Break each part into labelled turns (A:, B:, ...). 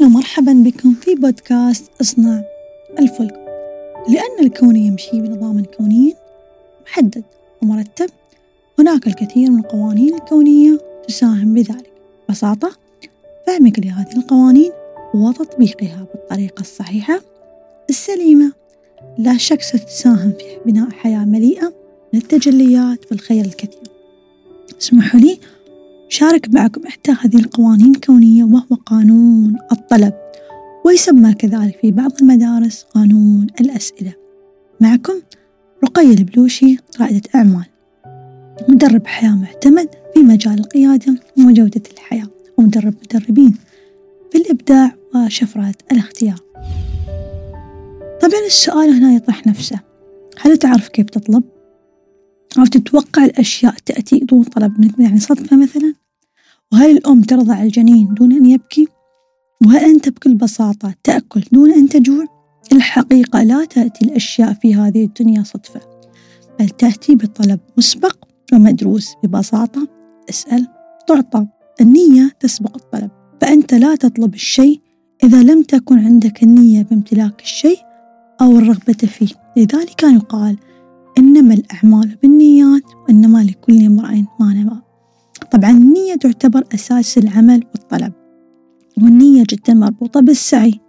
A: أهلا ومرحبا بكم في بودكاست اصنع الفلك. لأن الكون يمشي بنظام كوني محدد ومرتب هناك الكثير من القوانين الكونية تساهم بذلك. ببساطة فهمك لهذه القوانين وتطبيقها بالطريقة الصحيحة السليمة. لا شك ستساهم في بناء حياة مليئة من التجليات والخير الكثير. اسمحوا لي شارك معكم إحدى هذه القوانين الكونية وهو قانون الطلب ويسمى كذلك في بعض المدارس قانون الأسئلة معكم رقية البلوشي رائدة أعمال مدرب حياة معتمد في مجال القيادة وجودة الحياة ومدرب مدربين في الإبداع وشفرة الاختيار طبعا السؤال هنا يطرح نفسه هل تعرف كيف تطلب؟ أو تتوقع الأشياء تأتي دون طلب منك يعني صدفة مثلا؟ وهل الأم ترضع الجنين دون أن يبكي؟ وهل أنت بكل بساطة تأكل دون أن تجوع؟ الحقيقة لا تأتي الأشياء في هذه الدنيا صدفة بل تأتي بطلب مسبق ومدروس ببساطة اسأل تعطى النية تسبق الطلب فأنت لا تطلب الشيء إذا لم تكن عندك النية بامتلاك الشيء أو الرغبة فيه لذلك يقال إنما الأعمال بالنيات وإنما لكل امرئ ما نوى طبعا النية تعتبر أساس العمل والطلب والنية جدا مربوطة بالسعي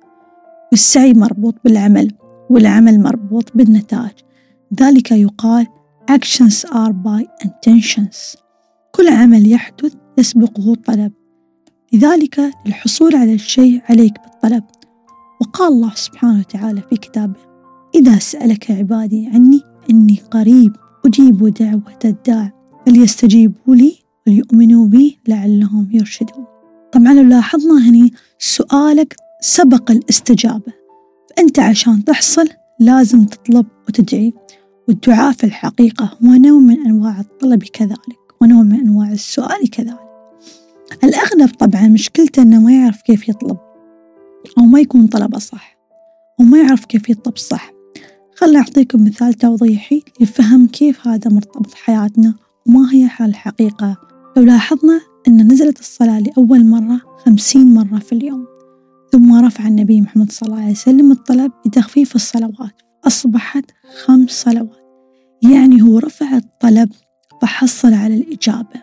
A: والسعي مربوط بالعمل والعمل مربوط بالنتائج ذلك يقال actions are by intentions. كل عمل يحدث يسبقه طلب لذلك للحصول على الشيء عليك بالطلب. وقال الله سبحانه وتعالى في كتابه إذا سألك عبادي عني إني قريب أجيب دعوة الداع. فليستجيبوا لي وليؤمنوا بي لعلهم يرشدون. طبعا لو لاحظنا هني سؤالك سبق الاستجابة. فأنت عشان تحصل لازم تطلب وتدعي. والدعاء في الحقيقة هو نوع من أنواع الطلب كذلك ونوع من أنواع السؤال كذلك. الأغلب طبعا مشكلته أنه ما يعرف كيف يطلب أو ما يكون طلبه صح أو ما يعرف كيف يطلب صح. خلنا أعطيكم مثال توضيحي لفهم كيف هذا مرتبط حياتنا وما هي الحقيقة لو لاحظنا أن نزلت الصلاة لأول مرة خمسين مرة في اليوم ثم رفع النبي محمد صلى الله عليه وسلم الطلب بتخفيف الصلوات أصبحت خمس صلوات. يعني هو رفع الطلب فحصل على الإجابة.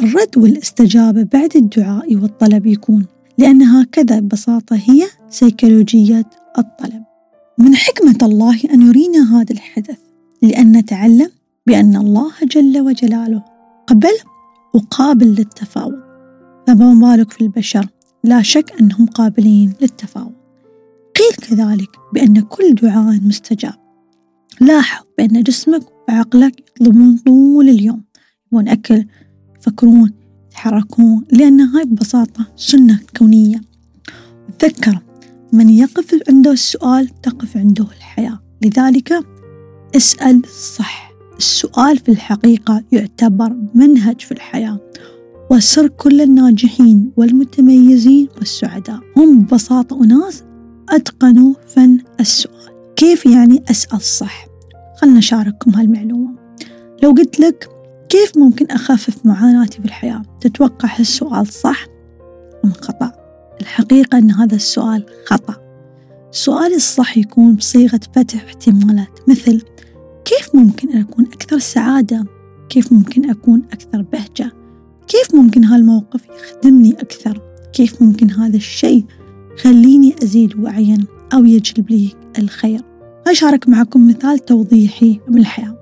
A: الرد والاستجابة بعد الدعاء والطلب يكون لأن هكذا ببساطة هي سيكولوجية الطلب. من حكمة الله أن يرينا هذا الحدث لأن نتعلم بأن الله جل وجلاله قبل وقابل للتفاوض فما بالك في البشر؟ لا شك أنهم قابلين للتفاوض. قيل كذلك بأن كل دعاء مستجاب. لاحظ بأن جسمك وعقلك يطلبون طول اليوم. يبون أكل يفكرون يتحركون لأن هاي ببساطة سنة كونية. تذكر من يقف عنده السؤال تقف عنده الحياة. لذلك اسأل صح. السؤال في الحقيقة يعتبر منهج في الحياة وسر كل الناجحين والمتميزين والسعداء. هم ببساطة أناس أتقنوا فن السؤال. كيف يعني أسأل صح؟ خلنا نشارككم هالمعلومة. لو قلت لك كيف ممكن أخفف معاناتي في الحياة؟ تتوقع هالسؤال صح أم خطأ؟ الحقيقة أن هذا السؤال خطأ. السؤال الصح يكون بصيغة فتح احتمالات مثل كيف ممكن أن أكون أكثر سعادة؟ كيف ممكن أكون أكثر بهجة؟ كيف ممكن هالموقف يخدمني أكثر؟ كيف ممكن هذا الشيء خليني أزيد وعيا أو يجلب لي الخير أشارك معكم مثال توضيحي من الحياة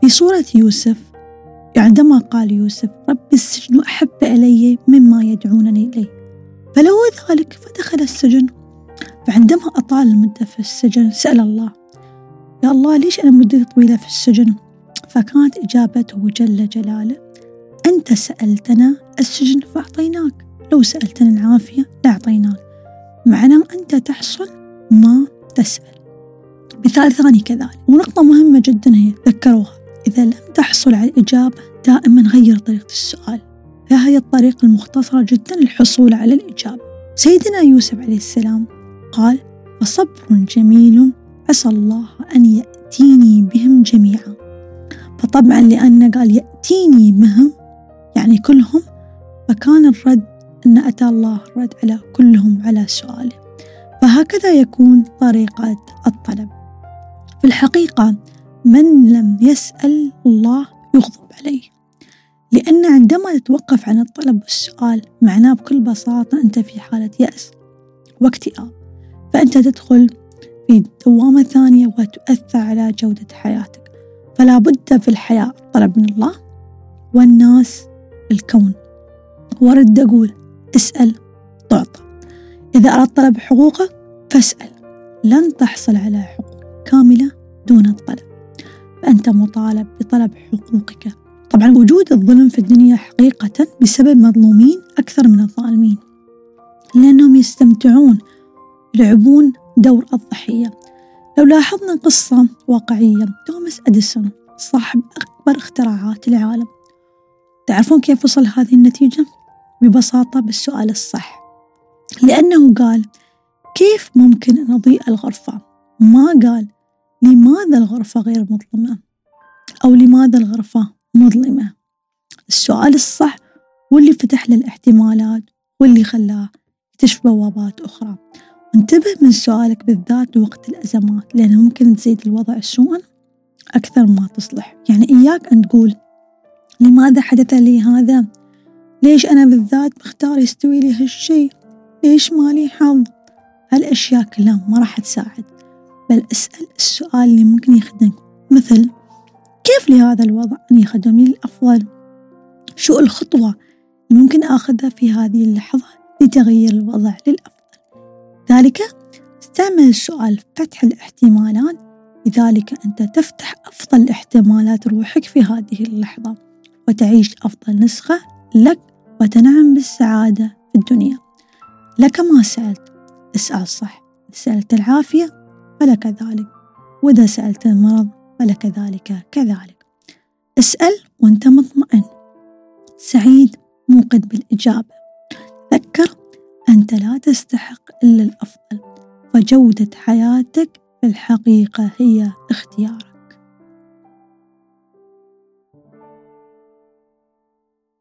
A: في سورة يوسف عندما قال يوسف رب السجن أحب إلي مما يدعونني إليه فلو ذلك فدخل السجن فعندما أطال المدة في السجن سأل الله يا الله ليش أنا مدة طويلة في السجن؟ فكانت إجابته جل جلاله أنت سألتنا السجن فأعطيناك لو سألتنا العافية لأعطيناك معناه أنت تحصل ما تسأل. مثال ثاني كذلك ونقطة مهمة جدا هي ذكروها إذا لم تحصل على الإجابة دائما غير طريقة السؤال فهي الطريقة المختصرة جدا للحصول على الإجابة. سيدنا يوسف عليه السلام قال فصبر جميل عسى الله أن يأتيني بهم جميعا. فطبعا لأنه قال يأتيني بهم يعني كلهم فكان الرد أن أتى الله رد على كلهم على سؤاله فهكذا يكون طريقة الطلب. في الحقيقة من لم يسأل الله يغضب عليه. لأن عندما تتوقف عن الطلب والسؤال معناه بكل بساطة أنت في حالة يأس وإكتئاب. فأنت تدخل في دوامة ثانية وتؤثر على جودة حياتك. فلا بد في الحياة الطلب من الله والناس الكون. ورد أقول اسأل تعطى. إذا أردت طلب حقوقك فاسأل. لن تحصل على حقوق كاملة دون الطلب. فأنت مطالب بطلب حقوقك. طبعا وجود الظلم في الدنيا حقيقة بسبب مظلومين أكثر من الظالمين. لأنهم يستمتعون يلعبون دور الضحية لو لاحظنا قصة واقعية توماس أديسون صاحب أكبر اختراعات العالم تعرفون كيف وصل هذه النتيجة؟ ببساطة بالسؤال الصح لأنه قال كيف ممكن أن أضيء الغرفة؟ ما قال لماذا الغرفة غير مظلمة؟ أو لماذا الغرفة مظلمة؟ السؤال الصح واللي فتح له الاحتمالات واللي خلاه يكتشف بوابات أخرى انتبه من سؤالك بالذات وقت الأزمات لأنه ممكن تزيد الوضع سوءا أكثر ما تصلح. يعني إياك أن تقول لماذا حدث لي هذا؟ ليش أنا بالذات مختار يستوي لي هالشي؟ ليش مالي حظ؟ هالأشياء كلها ما راح تساعد. بل أسأل السؤال اللي ممكن يخدمك. مثل كيف لهذا الوضع أن يخدمني للأفضل شو الخطوة اللي ممكن آخذها في هذه اللحظة لتغيير الوضع للأفضل ذلك استعمل السؤال فتح الاحتمالات لذلك أنت تفتح أفضل احتمالات روحك في هذه اللحظة وتعيش أفضل نسخة لك وتنعم بالسعادة في الدنيا. لك ما سألت اسأل صح. سألت العافية فلك ذلك وإذا سألت المرض فلك ذلك كذلك. اسأل وأنت مطمئن. سعيد موقن بالإجابة. أنت لا تستحق إلا الأفضل فجودة حياتك في الحقيقة هي اختيارك.